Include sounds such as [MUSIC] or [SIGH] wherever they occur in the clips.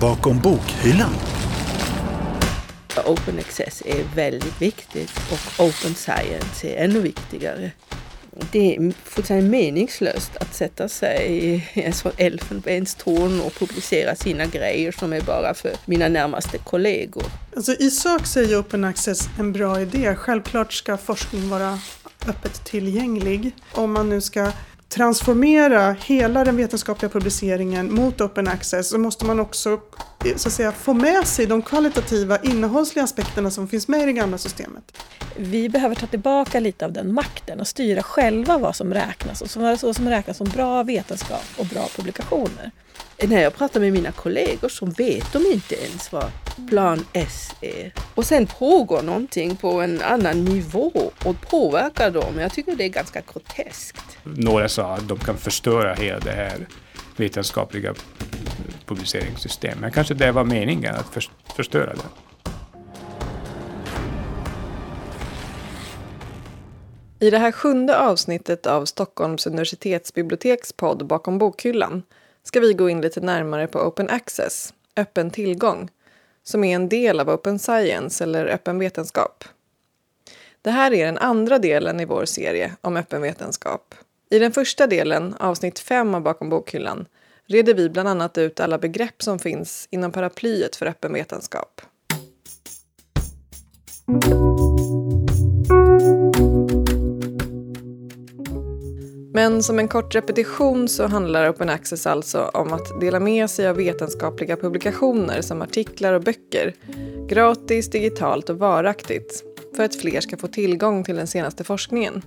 bakom bokhyllan. Open access är väldigt viktigt och open science är ännu viktigare. Det är fullständigt meningslöst att sätta sig i en sån elfenbenstorn och publicera sina grejer som är bara för mina närmaste kollegor. Alltså I sak så är Open Access en bra idé. Självklart ska forskning vara öppet tillgänglig. Om man nu ska transformera hela den vetenskapliga publiceringen mot open access så måste man också så att säga, få med sig de kvalitativa innehållsliga aspekterna som finns med i det gamla systemet. Vi behöver ta tillbaka lite av den makten och styra själva vad som räknas och vad som räknas som bra vetenskap och bra publikationer. När jag pratar med mina kollegor så vet de inte ens vad plan S är. Och sen pågår någonting på en annan nivå och påverkar dem. Jag tycker det är ganska groteskt. Några sa att de kan förstöra hela det här vetenskapliga publiceringssystemet. Men kanske det var meningen att förstöra det. I det här sjunde avsnittet av Stockholms universitetsbiblioteks podd Bakom bokhyllan ska vi gå in lite närmare på Open Access, öppen tillgång, som är en del av Open Science eller öppen vetenskap. Det här är den andra delen i vår serie om öppen vetenskap. I den första delen, avsnitt 5 av Bakom bokhyllan, reder vi bland annat ut alla begrepp som finns inom paraplyet för öppen vetenskap. Men som en kort repetition så handlar Open Access alltså om att dela med sig av vetenskapliga publikationer som artiklar och böcker, gratis, digitalt och varaktigt, för att fler ska få tillgång till den senaste forskningen.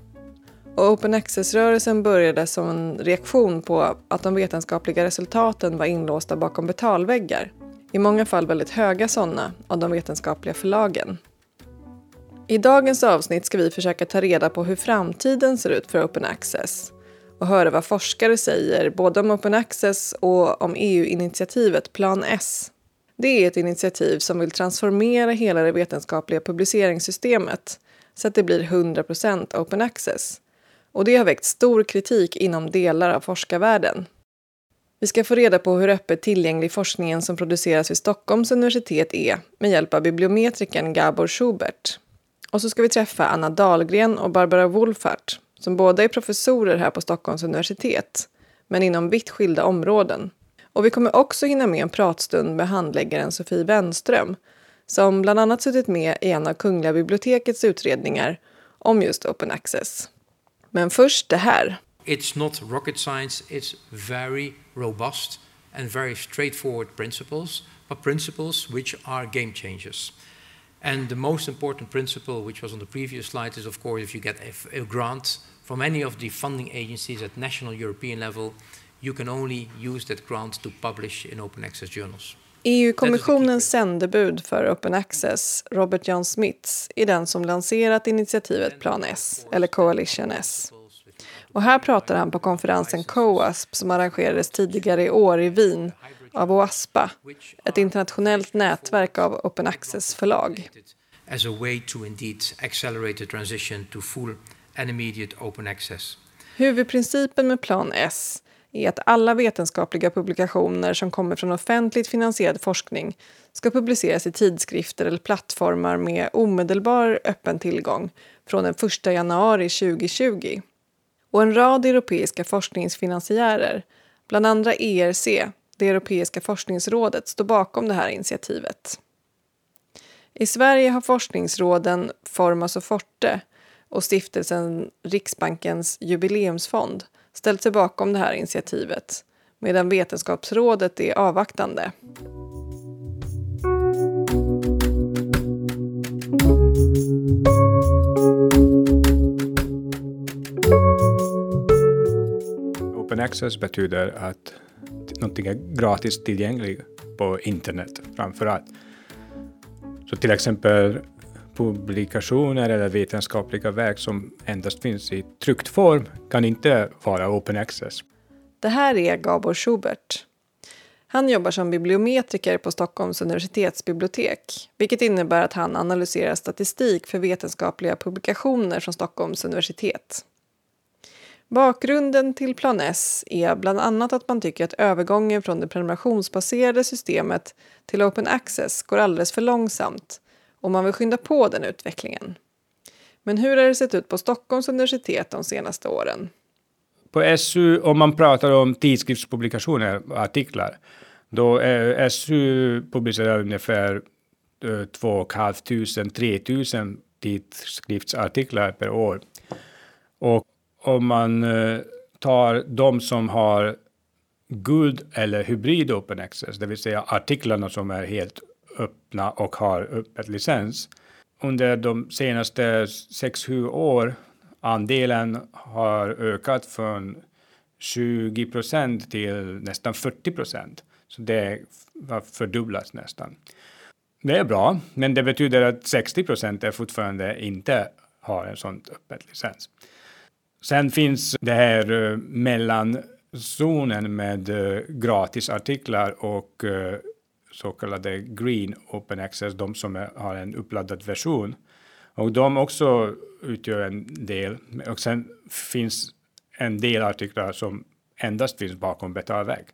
Och Open Access-rörelsen började som en reaktion på att de vetenskapliga resultaten var inlåsta bakom betalväggar, i många fall väldigt höga sådana, av de vetenskapliga förlagen. I dagens avsnitt ska vi försöka ta reda på hur framtiden ser ut för Open Access och höra vad forskare säger både om Open Access och om EU-initiativet Plan S. Det är ett initiativ som vill transformera hela det vetenskapliga publiceringssystemet så att det blir 100% open access. Och det har väckt stor kritik inom delar av forskarvärlden. Vi ska få reda på hur öppet tillgänglig forskningen som produceras vid Stockholms universitet är med hjälp av bibliometrikern Gabor Schubert. Och så ska vi träffa Anna Dahlgren och Barbara Wolfart som båda är professorer här på Stockholms universitet, men inom vitt skilda områden. Och vi kommer också hinna med en pratstund med handläggaren Sofie Wenström, som bland annat suttit med i en av Kungliga bibliotekets utredningar om just open access. Men först det här. It's not rocket science, it's very robust and very straightforward principles, but principles which are game changers. And the most important principle, which was on the previous slide, is of course if you get a, a grant from any of the funding agencies at national European level, you can only use that grant to publish in open access journals. EU-kommissionens sändebud för Open Access, Robert John Smiths, är den som lanserat initiativet Plan S, eller Coalition S. Och här pratar han på konferensen COASP som arrangerades tidigare i år i Wien av OASPA, ett internationellt nätverk av open access-förlag. As a way to indeed accelerate the transition to full and immediate open access. Huvudprincipen med Plan S är att alla vetenskapliga publikationer som kommer från offentligt finansierad forskning ska publiceras i tidskrifter eller plattformar med omedelbar öppen tillgång från den 1 januari 2020. Och en rad europeiska forskningsfinansiärer, bland andra ERC, det Europeiska forskningsrådet, står bakom det här initiativet. I Sverige har forskningsråden Formas och Forte och stiftelsen Riksbankens jubileumsfond ställt sig bakom det här initiativet medan Vetenskapsrådet är avvaktande. Open access betyder att någonting är gratis tillgängligt på internet framför allt. Så till exempel publikationer eller vetenskapliga verk som endast finns i tryckt form kan inte vara open access. Det här är Gabor Schubert. Han jobbar som bibliometriker på Stockholms universitetsbibliotek vilket innebär att han analyserar statistik för vetenskapliga publikationer från Stockholms universitet. Bakgrunden till Plan S är bland annat att man tycker att övergången från det prenumerationsbaserade systemet till open access går alldeles för långsamt och man vill skynda på den utvecklingen. Men hur har det sett ut på Stockholms universitet de senaste åren? På SU, om man pratar om tidskriftspublikationer, artiklar, då är SU publicerar ungefär 2 500-3 000 tidskriftsartiklar per år. Och om man eh, tar de som har guld eller hybrid open access, det vill säga artiklarna som är helt öppna och har öppet licens. Under de senaste 6-7 år andelen har ökat från 20 procent till nästan 40 procent. Så det har fördubblats nästan. Det är bra, men det betyder att 60 procent är fortfarande inte har en sån öppet licens. Sen finns det här uh, mellanzonen med uh, gratisartiklar och uh, så kallade green open access, de som är, har en uppladdad version. Och de också utgör en del. Och sen finns en del artiklar som endast finns bakom betalväg.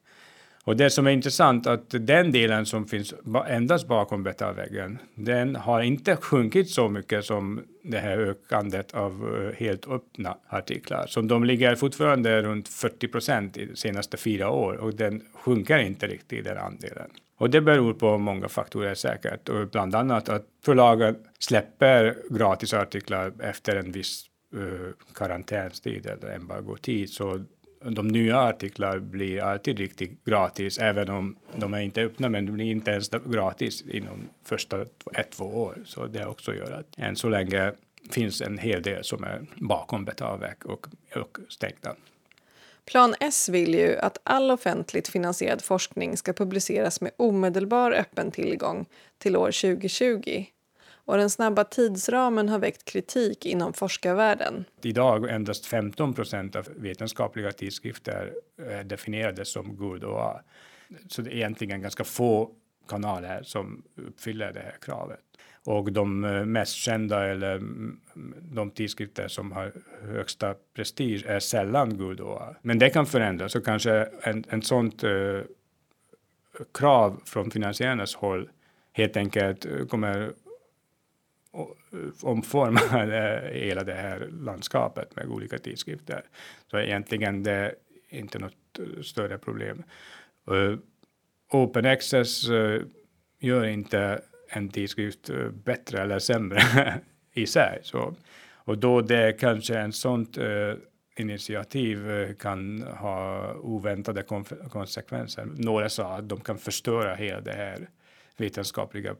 Och det som är intressant att den delen som finns endast bakom betalväggen, den har inte sjunkit så mycket som det här ökandet av eh, helt öppna artiklar. Så de ligger fortfarande runt 40 procent de senaste fyra år och den sjunker inte riktigt den andelen. Och det beror på många faktorer säkert, och bland annat att förlagen släpper gratisartiklar efter en viss uh, karantänstid eller embargotid. Så de nya artiklar blir alltid riktigt gratis, även om de är inte öppna, men de blir inte ens gratis inom första ett, två år. Så det också gör att än så länge finns en hel del som är bakom Betalväg och, och stängda. Plan S vill ju att all offentligt finansierad forskning ska publiceras med omedelbar öppen tillgång till år 2020 och den snabba tidsramen har väckt kritik inom forskarvärlden. Idag endast 15 procent av vetenskapliga tidskrifter eh, är definierade som god och Så det är egentligen ganska få kanaler som uppfyller det här kravet. Och de eh, mest kända eller mm, mm, de tidskrifter som har högsta prestige är sällan good och Men det kan förändras så kanske en, en sånt eh, krav från finansiärernas håll helt enkelt kommer Eh, omforma eh, hela det här landskapet med olika tidskrifter. Så egentligen det är inte något eh, större problem. Uh, open access uh, gör inte en tidskrift bättre eller sämre [LAUGHS] i sig. Så, och då det kanske en sånt initiativ kan ha oväntade konsekvenser. Några sa att de kan förstöra hela det här vetenskapliga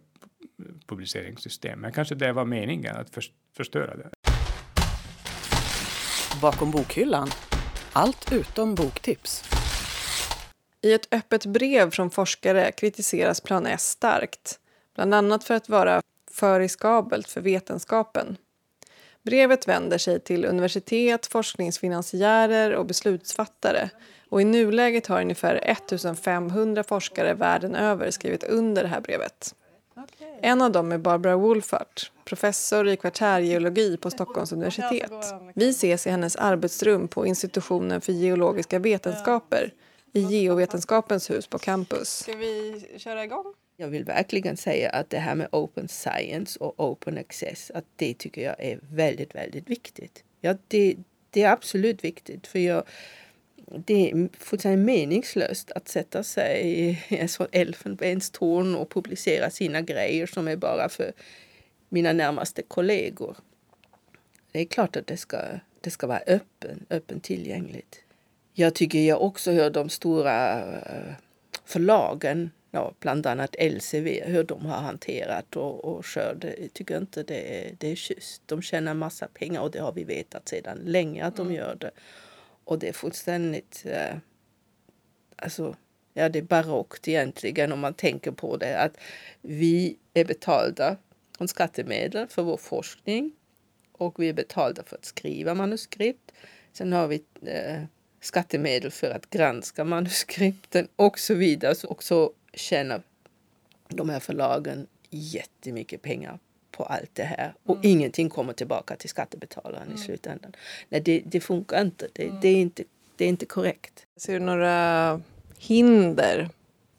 publiceringssystem. Men kanske det var meningen att förstöra det. Bakom bokhyllan. Allt utom boktips. I ett öppet brev från forskare kritiseras Plan S starkt. Bland annat för att vara för riskabelt för vetenskapen. Brevet vänder sig till universitet, forskningsfinansiärer och beslutsfattare och i nuläget har ungefär 1500 forskare världen över skrivit under det här brevet. En av dem är Barbara Wolfart, professor i kvartärgeologi på Stockholms universitet. Vi ses i hennes arbetsrum på institutionen för geologiska vetenskaper i Geovetenskapens hus på campus. Ska vi köra igång? Jag vill verkligen säga att det här med open science och open access, att det tycker jag är väldigt, väldigt viktigt. Ja, det, det är absolut viktigt för jag det är fullständigt meningslöst att sätta sig i [LAUGHS] en sån elfenbenstorn och publicera sina grejer som är bara för mina närmaste kollegor. Det är klart att det ska, det ska vara öppen, öppen tillgängligt. Jag tycker jag också hör de stora eh, förlagen, ja, bland annat LCV, hur de har hanterat och, och kör. Jag tycker inte det är, det är schysst. De tjänar massa pengar och det har vi vetat sedan länge att de mm. gör det. Och det är fullständigt... Eh, alltså, ja, det är barockt egentligen om man tänker på det. Att vi är betalda från skattemedel för vår forskning och vi är betalda för att skriva manuskript. Sen har vi eh, skattemedel för att granska manuskripten och så vidare. Och så tjänar de här förlagen jättemycket pengar på allt det här och mm. ingenting kommer tillbaka till skattebetalaren mm. i slutändan. Nej, det, det funkar inte. Det, mm. det, är inte. det är inte korrekt. Ser du några hinder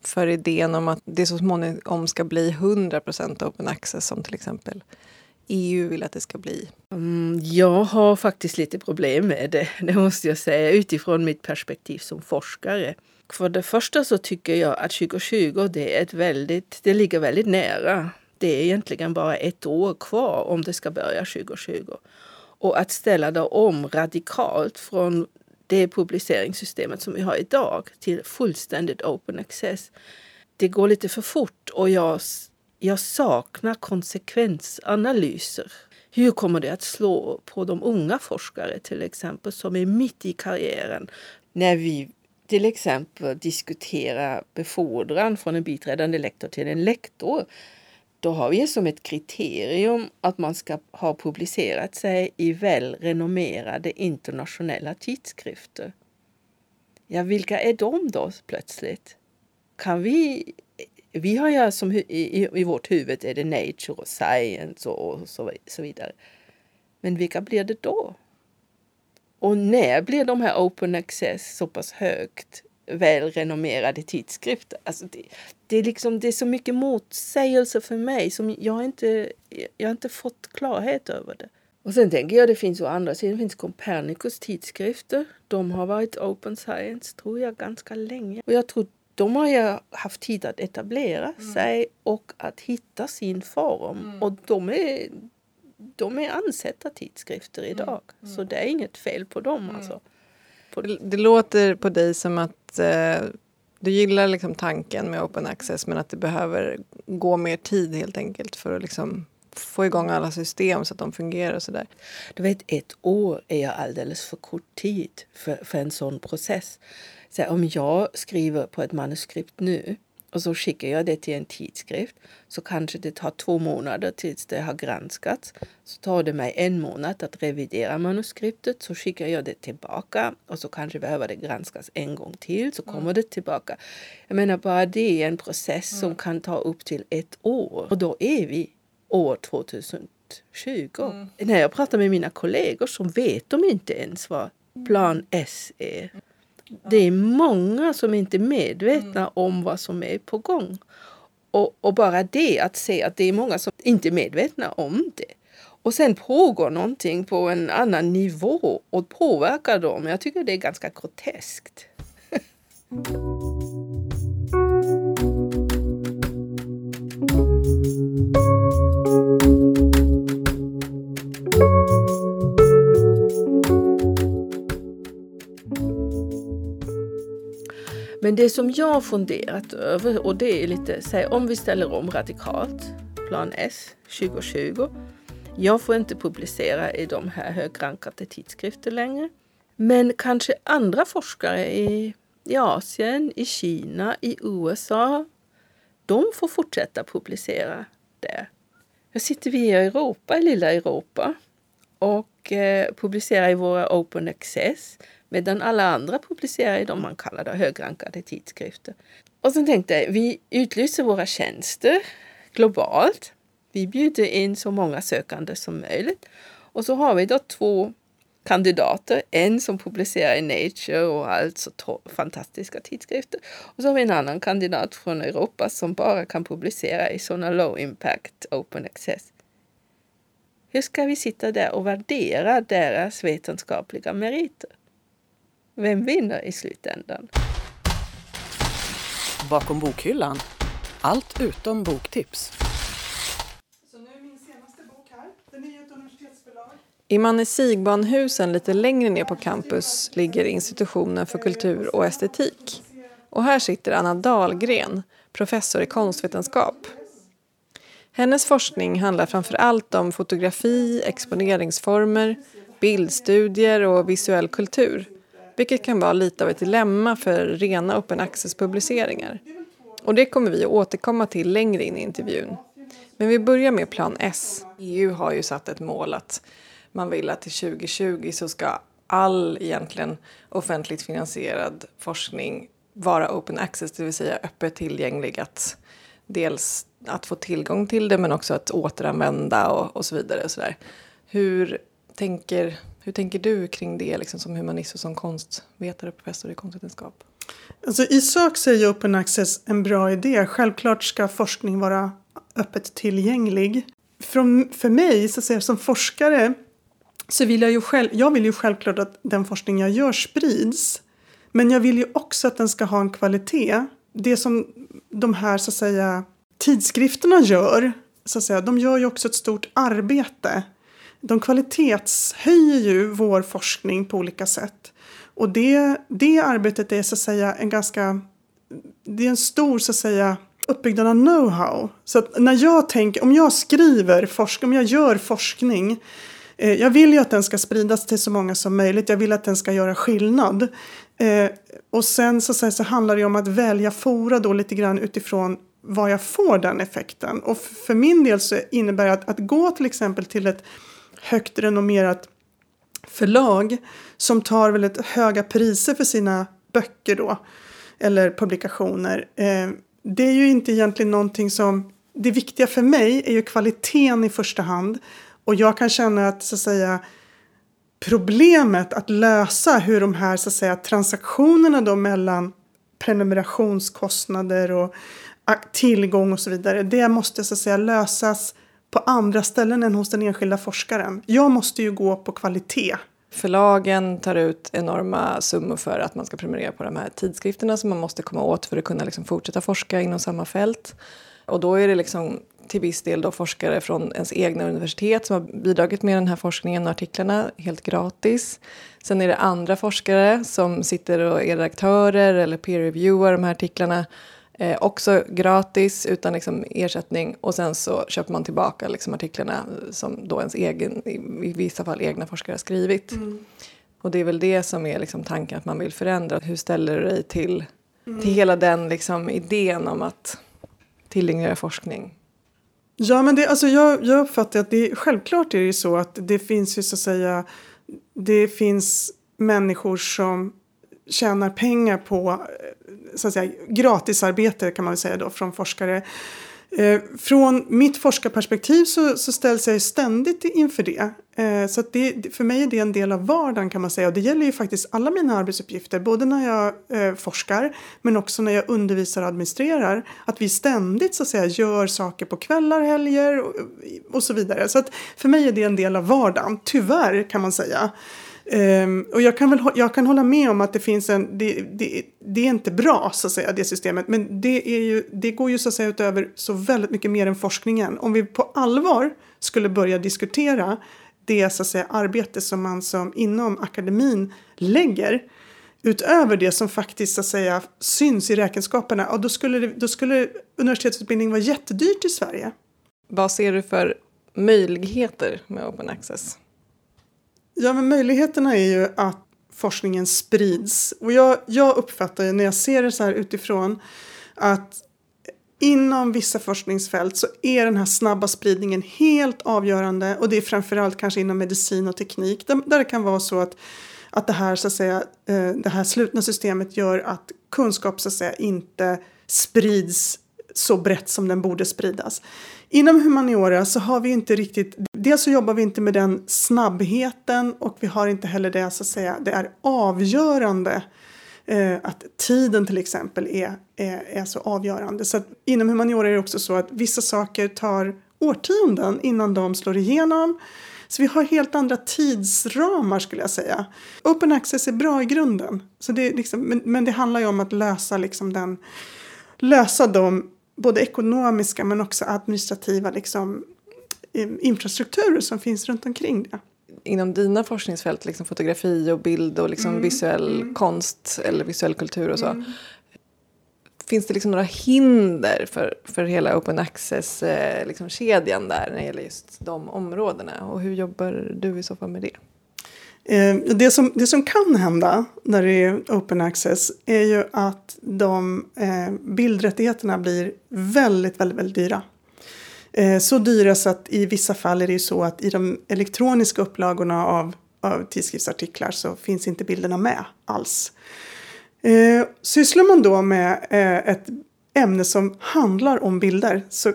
för idén om att det så småningom ska bli 100% open access som till exempel EU vill att det ska bli? Mm, jag har faktiskt lite problem med det, [LAUGHS] det måste jag säga, utifrån mitt perspektiv som forskare. För det första så tycker jag att 2020 det är ett väldigt, det ligger väldigt nära. Det är egentligen bara ett år kvar om det ska börja 2020. Och att ställa det om radikalt från det publiceringssystemet som vi har idag till fullständigt open access. Det går lite för fort och jag, jag saknar konsekvensanalyser. Hur kommer det att slå på de unga forskare till exempel som är mitt i karriären? När vi till exempel diskuterar befordran från en biträdande lektor till en lektor då har vi som ett kriterium att man ska ha publicerat sig i välrenommerade internationella tidskrifter. Ja, vilka är de då plötsligt? Kan vi... Vi har ju som i, i vårt huvud är det Nature och Science och så, så vidare. Men vilka blir det då? Och när blir de här open access så pass högt välrenommerade tidskrifter. Alltså det, det, är liksom, det är så mycket motsägelser för mig som jag inte, jag inte fått klarhet över det. Och sen tänker jag det finns å andra sidan finns Copernicus tidskrifter. De har varit open science tror jag ganska länge. Och jag tror de har ju haft tid att etablera mm. sig och att hitta sin form. Mm. Och de är, de är ansedda tidskrifter idag. Mm. Så det är inget fel på dem mm. alltså. Det, det, låter på dig som att eh, du gillar liksom tanken med open access men att det behöver gå mer tid helt enkelt för att liksom få igång alla system så att de fungerar och sådär. Du vet, ett år är alldeles för kort tid för, för en sån process. Så om jag skriver på ett manuskript nu och så skickar jag det till en tidskrift så kanske det tar två månader tills det har granskats. Så tar det mig en månad att revidera manuskriptet så skickar jag det tillbaka och så kanske behöver det granskas en gång till så kommer mm. det tillbaka. Jag menar bara det är en process mm. som kan ta upp till ett år och då är vi år 2020. Mm. När jag pratar med mina kollegor så vet de inte ens vad plan S är. Det är många som inte är medvetna mm. om vad som är på gång. Och, och, bara det att se att det är många som inte är medvetna om det. Och sen pågår någonting på en annan nivå och påverkar dem. Jag tycker det är ganska groteskt. [LAUGHS] Men det som jag har funderat över, och det är lite, säg om vi ställer om radikalt, plan S 2020. Jag får inte publicera i de här högrankade tidskrifter längre. Men kanske andra forskare i, i Asien, i Kina, i USA, de får fortsätta publicera där. Jag sitter vi i Europa, i lilla Europa och eh, publicerar i våra Open Access Medan alla andra publicerar i de man kallar det högrankade tidskrifter. Och så tänkte jag, vi utlyser våra tjänster globalt. Vi bjuder in så många sökande som möjligt. Och så har vi då två kandidater. En som publicerar i Nature och alltså fantastiska tidskrifter. Och så har vi en annan kandidat från Europa som bara kan publicera i sådana low impact open access. Hur ska vi sitta där och värdera deras vetenskapliga meriter? Vem vinner i slutändan? Bakom bokhyllan. Allt utom boktips. Så nu är min senaste bok här. Den är ett universitetsförlag. I Manne Sigbanhusen lite längre ner på campus ligger Institutionen för kultur och estetik. Och här sitter Anna Dahlgren, professor i konstvetenskap. Hennes forskning handlar framför allt om fotografi, exponeringsformer, bildstudier och visuell kultur vilket kan vara lite av ett dilemma för rena open access-publiceringar. Och det kommer vi att återkomma till längre in i intervjun. Men vi börjar med plan S. EU har ju satt ett mål att man vill att till 2020 så ska all egentligen offentligt finansierad forskning vara open access, det vill säga öppet tillgänglig. Att dels att få tillgång till det men också att återanvända och, och så vidare. Och så där. Hur, tänker, hur tänker du kring det liksom, som humanist och som konstvetare och professor i konstvetenskap? Alltså, I sak så är ju Open Access en bra idé. Självklart ska forskning vara öppet tillgänglig. Från, för mig, så att säga, som forskare, så vill jag ju själv, jag vill ju självklart att den forskning jag gör sprids. Men jag vill ju också att den ska ha en kvalitet. Det som de här så att säga, tidskrifterna gör, så att säga, de gör ju också ett stort arbete. De kvalitetshöjer ju vår forskning på olika sätt. Och det, det arbetet är så att säga en ganska, det är en stor så att säga uppbyggnad av know-how. Så att när jag tänker, om jag skriver forskning, om jag gör forskning eh, jag vill ju att den ska spridas till så många som möjligt. Jag vill att den ska göra skillnad. Eh, och sen så, så, så handlar det om att välja fora då lite grann utifrån var jag får den effekten. Och för min del så innebär det att, att gå till exempel till ett högt renommerat förlag som tar väldigt höga priser för sina böcker då, eller publikationer. Eh, det är ju inte egentligen någonting som... Det viktiga för mig är ju kvaliteten i första hand. Och jag kan känna att, så att säga, problemet att lösa hur de här så att säga, transaktionerna då mellan prenumerationskostnader och tillgång och så vidare, det måste så att säga lösas på andra ställen än hos den enskilda forskaren. Jag måste ju gå på kvalitet. Förlagen tar ut enorma summor för att man ska prenumerera på de här tidskrifterna som man måste komma åt för att kunna liksom fortsätta forska inom samma fält. Och då är det liksom till viss del då forskare från ens egna universitet som har bidragit med den här forskningen och artiklarna helt gratis. Sen är det andra forskare som sitter och är redaktörer eller peer-reviewar de här artiklarna Eh, också gratis utan liksom ersättning och sen så köper man tillbaka liksom artiklarna som då ens egen, i vissa fall egna forskare har skrivit. Mm. Och det är väl det som är liksom tanken att man vill förändra. Hur ställer du dig till, mm. till hela den liksom idén om att tillgängliggöra forskning? Ja, men det, alltså jag, jag uppfattar att det självklart är det så att det finns ju så att säga det finns människor som tjänar pengar på så att säga, gratisarbete kan man väl säga då från forskare. Eh, från mitt forskarperspektiv så, så ställs jag ständigt inför det. Eh, så det, för mig är det en del av vardagen kan man säga. Och det gäller ju faktiskt alla mina arbetsuppgifter. Både när jag eh, forskar men också när jag undervisar och administrerar. Att vi ständigt så att säga gör saker på kvällar, helger och, och så vidare. Så att för mig är det en del av vardagen. Tyvärr kan man säga. Um, och jag kan, väl, jag kan hålla med om att det finns en, det, det, det, är inte bra så att säga det systemet men det, är ju, det går ju så att säga utöver så väldigt mycket mer än forskningen. Om vi på allvar skulle börja diskutera det så att säga, arbete som man som inom akademin lägger utöver det som faktiskt så att säga, syns i räkenskaperna, och då, skulle det, då skulle universitetsutbildning vara jättedyrt i Sverige. Vad ser du för möjligheter med open access? Ja, men möjligheterna är ju att forskningen sprids. Och jag, jag uppfattar ju när jag ser det så här utifrån att inom vissa forskningsfält så är den här snabba spridningen helt avgörande och det är framförallt kanske inom medicin och teknik där, där det kan vara så att, att det här så att säga eh, det här slutna systemet gör att kunskap så att säga inte sprids så brett som den borde spridas. Inom humaniora så har vi inte riktigt, dels så jobbar vi inte med den snabbheten och vi har inte heller det så att säga, det är avgörande eh, att tiden till exempel är, är, är så avgörande. Så att inom humaniora är det också så att vissa saker tar årtionden innan de slår igenom. Så vi har helt andra tidsramar skulle jag säga. Open access är bra i grunden. Så det liksom, men, men, det handlar ju om att lösa, liksom den, lösa de både ekonomiska men också administrativa liksom, infrastrukturer som finns runt omkring det. Inom dina forskningsfält, liksom fotografi och bild och liksom mm. visuell mm. konst eller visuell kultur och så. Mm. Finns det liksom några hinder för, för hela open access-kedjan liksom, där när det gäller just de områdena? Och hur jobbar du i så fall med det? Eh, det, som, det som kan hända när det är open access är ju att de eh, bildrättigheterna blir väldigt, väldigt, väldigt dyra. Eh, så dyra så att i vissa fall är det ju så att i de elektroniska upplagorna av, av tidskriftsartiklar så finns inte bilderna med alls. Eh, sysslar man då med eh, ett ämne som handlar om bilder så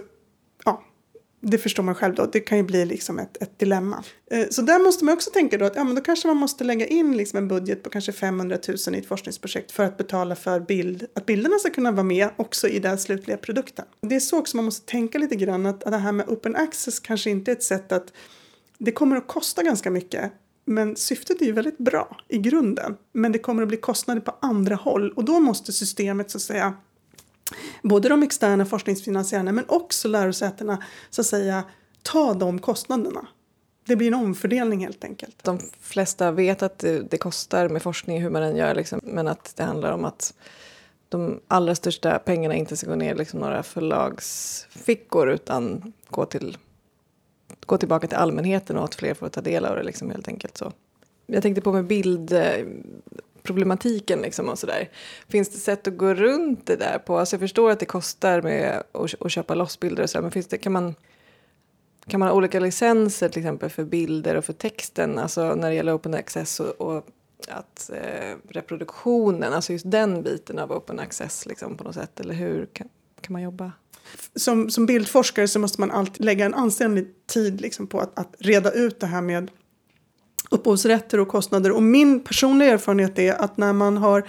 det förstår man själv då. Det kan ju bli liksom ett, ett dilemma. Eh, så där måste man också tänka då att ja, men då kanske man måste lägga in liksom en budget på kanske 500 000 i ett forskningsprojekt för att betala för bild, att bilderna ska kunna vara med också i den slutliga produkten. Det är så också man måste tänka lite grann att, att det här med open access kanske inte är ett sätt att det kommer att kosta ganska mycket men syftet är ju väldigt bra i grunden. Men det kommer att bli kostnader på andra håll och då måste systemet så att säga både de externa forskningsfinansiärerna men också lärosätena så att säga ta de kostnaderna. Det blir en omfördelning helt enkelt. De flesta vet att det, kostar med forskning hur man än gör liksom, men att det handlar om att de allra största pengarna inte ska gå ner liksom några förlagsfickor utan gå, till, gå tillbaka till allmänheten och att fler får ta del av det liksom, helt enkelt så. Jag tänkte på med bild eh, problematiken liksom och sådär. Finns det sätt att gå runt det där på? Alltså jag förstår att det kostar med att, att köpa lossbilder och sådär men finns det, kan man kan man ha olika licenser till exempel för bilder och för texten, alltså när det gäller open access och, och att eh, reproduktionen, alltså just den biten av open access liksom på något sätt, eller hur kan, kan man jobba? Som, som bildforskare så måste man alltid lägga en anständig tid liksom på att, att reda ut det här med upphovsrätter och kostnader. Och min personliga erfarenhet är att när man har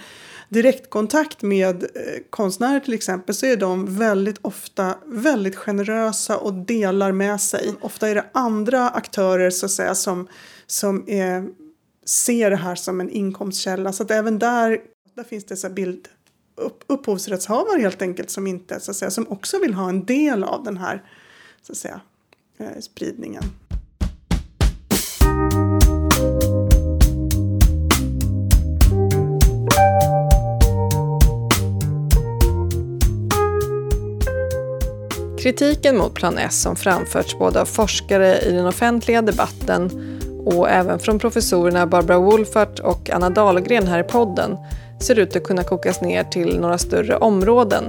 direktkontakt med eh, konstnärer till exempel så är de väldigt ofta väldigt generösa och delar med sig. Ofta är det andra aktörer så att säga som, som är, ser det här som en inkomstkälla. Så att även där, där finns det så bild upp, upphovsrättshavare helt enkelt som inte så att säga, som också vill ha en del av den här så att säga, eh, spridningen. Kritiken mot Plan S som framförts både av forskare i den offentliga debatten och även från professorerna Barbara Wolfart och Anna Dahlgren här i podden ser ut att kunna kokas ner till några större områden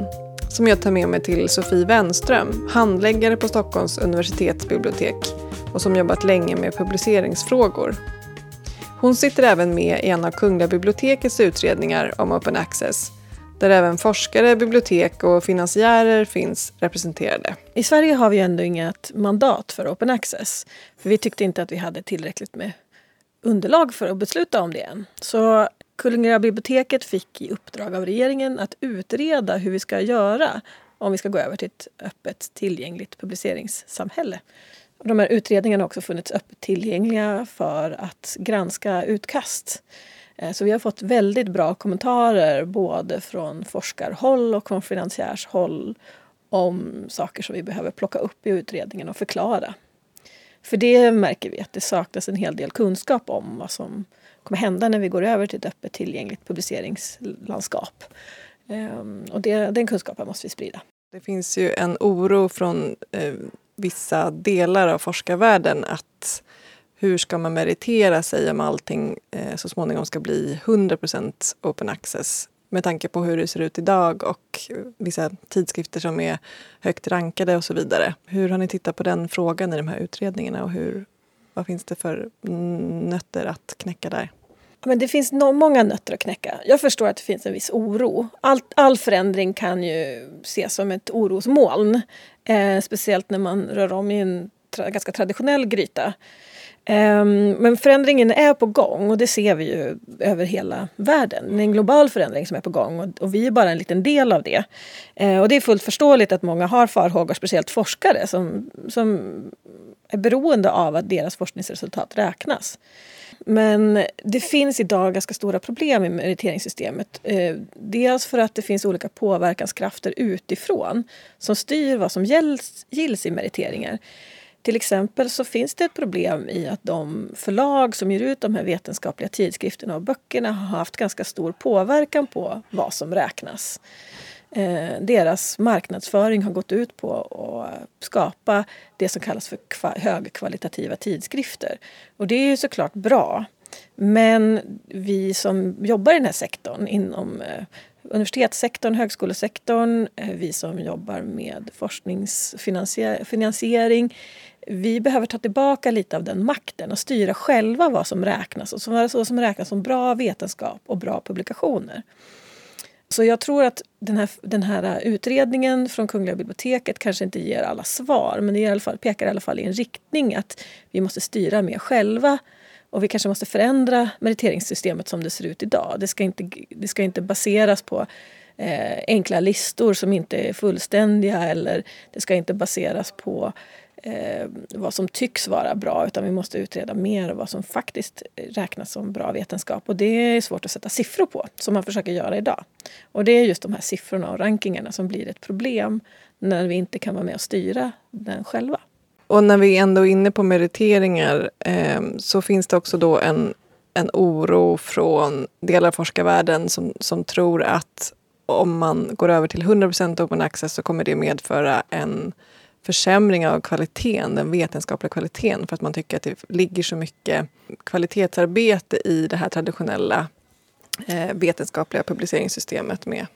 som jag tar med mig till Sofie Wenström, handläggare på Stockholms universitetsbibliotek och som jobbat länge med publiceringsfrågor. Hon sitter även med i en av Kungliga bibliotekets utredningar om open access där även forskare, bibliotek och finansiärer finns representerade. I Sverige har vi ändå inget mandat för open access. För Vi tyckte inte att vi hade tillräckligt med underlag för att besluta om det än. Så Kungliga biblioteket fick i uppdrag av regeringen att utreda hur vi ska göra om vi ska gå över till ett öppet tillgängligt publiceringssamhälle. Och de här utredningarna har också funnits öppet tillgängliga för att granska utkast. Eh, så vi har fått väldigt bra kommentarer både från forskarhåll och från finansiärshåll om saker som vi behöver plocka upp i utredningen och förklara. För det märker vi att det saknas en hel del kunskap om vad som kommer hända när vi går över till ett öppet tillgängligt publiceringslandskap. Ehm, och det, den kunskapen måste vi sprida. Det finns ju en oro från eh, vissa delar av forskarvärlden att hur ska man meritera sig om allting eh, så småningom ska bli 100% open access med tanke på hur det ser ut idag och vissa tidskrifter som är högt rankade och så vidare. Hur har ni tittat på den frågan i de här utredningarna och hur, vad finns det för nötter att knäcka där? Men det finns no många nötter att knäcka. Jag förstår att det finns en viss oro. All, all förändring kan ju ses som ett orosmoln. Eh, speciellt när man rör om i en tra ganska traditionell gryta. Um, men förändringen är på gång och det ser vi ju över hela världen. Det är en global förändring som är på gång och, och vi är bara en liten del av det. Uh, och det är fullt förståeligt att många har farhågor, speciellt forskare som, som är beroende av att deras forskningsresultat räknas. Men det finns idag ganska stora problem i meriteringssystemet. Ehm, dels för att det finns olika påverkanskrafter utifrån som styr vad som gills i meriteringar. Till exempel så finns det ett problem i att de förlag som ger ut de här vetenskapliga tidskrifterna och böckerna har haft ganska stor påverkan på vad som räknas. Eh, deras marknadsföring har gått ut på att skapa det som kallas för högkvalitativa tidskrifter. Och det är ju såklart bra. Men vi som jobbar i den här sektorn inom eh, universitetssektorn, högskolesektorn, eh, vi som jobbar med forskningsfinansiering vi behöver ta tillbaka lite av den makten och styra själva vad som räknas och vad som räknas som bra vetenskap och bra publikationer. Så jag tror att den här, den här utredningen från Kungliga biblioteket kanske inte ger alla svar men det i alla fall, pekar i alla fall i en riktning att vi måste styra mer själva och vi kanske måste förändra meriteringssystemet som det ser ut idag. Det ska inte, det ska inte baseras på eh, enkla listor som inte är fullständiga eller det ska inte baseras på eh, vad som tycks vara bra utan vi måste utreda mer vad som faktiskt räknas som bra vetenskap. Och det är svårt att sätta siffror på, som man försöker göra idag. Och det är just de här siffrorna och rankingarna som blir ett problem när vi inte kan vara med och styra den själva. Och när vi ändå är inne på meriteringar eh, så finns det också då en, en oro från delar av forskarvärlden som, som tror att om man går över till 100% open access så kommer det medföra en försämring av kvaliteten, den vetenskapliga kvaliteten för att man tycker att det ligger så mycket kvalitetsarbete i det här traditionella eh, vetenskapliga publiceringssystemet med,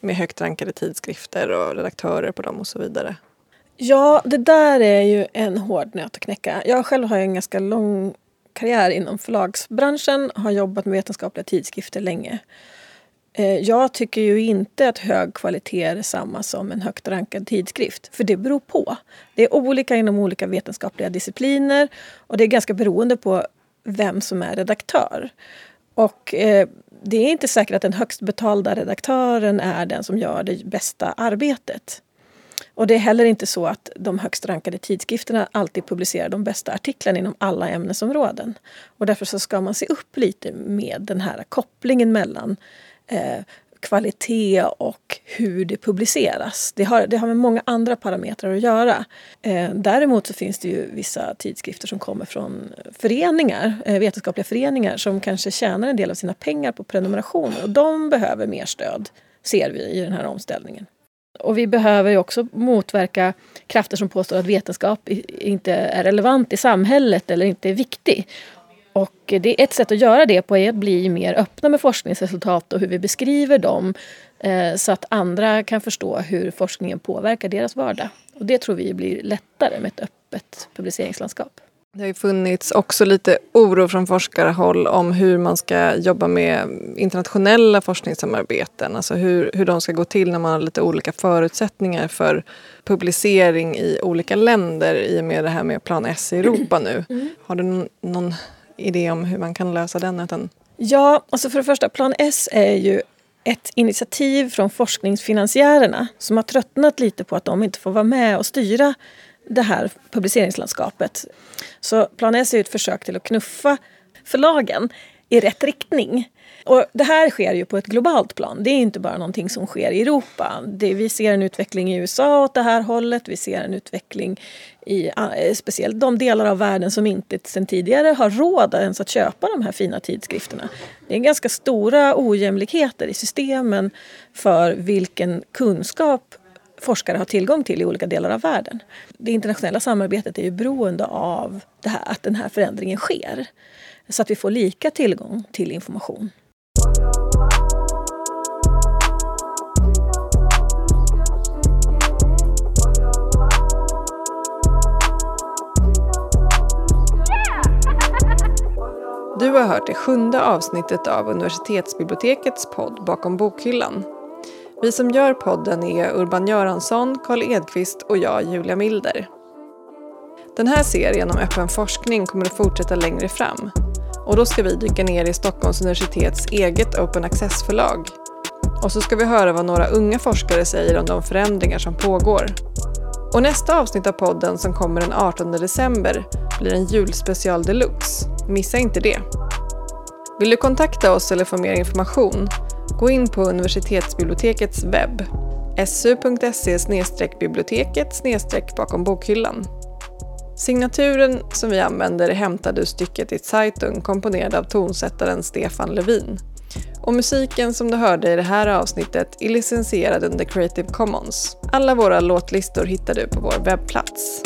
med högt rankade tidskrifter och redaktörer på dem och så vidare. Ja, det där är ju en hård nöt att knäcka. Jag själv har en ganska lång karriär inom förlagsbranschen och har jobbat med vetenskapliga tidskrifter länge. Eh, jag tycker ju inte att hög kvalitet är detsamma som en högt rankad tidskrift. För det beror på. Det är olika inom olika vetenskapliga discipliner och det är ganska beroende på vem som är redaktör. Och eh, det är inte säkert att den högst betalda redaktören är den som gör det bästa arbetet. Och det är heller inte så att de högst rankade tidskrifterna alltid publicerar de bästa artiklarna inom alla ämnesområden. Och därför så ska man se upp lite med den här kopplingen mellan eh, kvalitet och hur det publiceras. Det har, det har med många andra parametrar att göra. Eh, däremot så finns det ju vissa tidskrifter som kommer från föreningar, eh, vetenskapliga föreningar som kanske tjänar en del av sina pengar på prenumerationer och de behöver mer stöd, ser vi i den här omställningen. Och vi behöver ju också motverka krafter som påstår att vetenskap inte är relevant i samhället eller inte är viktig. Och det är ett sätt att göra det på är att bli mer öppna med forskningsresultat och hur vi beskriver dem eh, så att andra kan förstå hur forskningen påverkar deras vardag. Och det tror vi blir lättare med ett öppet publiceringslandskap. Det har ju funnits också lite oro från forskarhåll om hur man ska jobba med internationella forskningssamarbeten. Alltså hur, hur de ska gå till när man har lite olika förutsättningar för publicering i olika länder i och med det här med Plan S i Europa nu. Mm. Har du någon, någon idé om hur man kan lösa den? Utan... Ja, alltså för det första, Plan S är ju ett initiativ från forskningsfinansiärerna som har tröttnat lite på att de inte får vara med och styra det här publiceringslandskapet. Så Plan S är ett försök till att knuffa förlagen i rätt riktning. Och det här sker ju på ett globalt plan. Det är inte bara någonting som sker i Europa. Det, vi ser en utveckling i USA åt det här hållet. Vi ser en utveckling i eh, speciellt de delar av världen som inte sedan tidigare har råd ens att köpa de här fina tidskrifterna. Det är ganska stora ojämlikheter i systemen för vilken kunskap forskare har tillgång till i olika delar av världen. Det internationella samarbetet är ju beroende av det här, att den här förändringen sker. Så att vi får lika tillgång till information. Du har hört det sjunde avsnittet av universitetsbibliotekets podd Bakom bokhyllan vi som gör podden är Urban Göransson, Karl Edqvist och jag, Julia Milder. Den här serien om öppen forskning kommer att fortsätta längre fram. Och då ska vi dyka ner i Stockholms universitets eget open access-förlag. Och så ska vi höra vad några unga forskare säger om de förändringar som pågår. Och nästa avsnitt av podden som kommer den 18 december blir en julspecial deluxe. Missa inte det! Vill du kontakta oss eller få mer information Gå in på universitetsbibliotekets webb, su.se biblioteket bakom bokhyllan. Signaturen som vi använder är hämtad ur stycket i Zeitung komponerad av tonsättaren Stefan Levin. Och musiken som du hörde i det här avsnittet är licensierad under Creative Commons. Alla våra låtlistor hittar du på vår webbplats.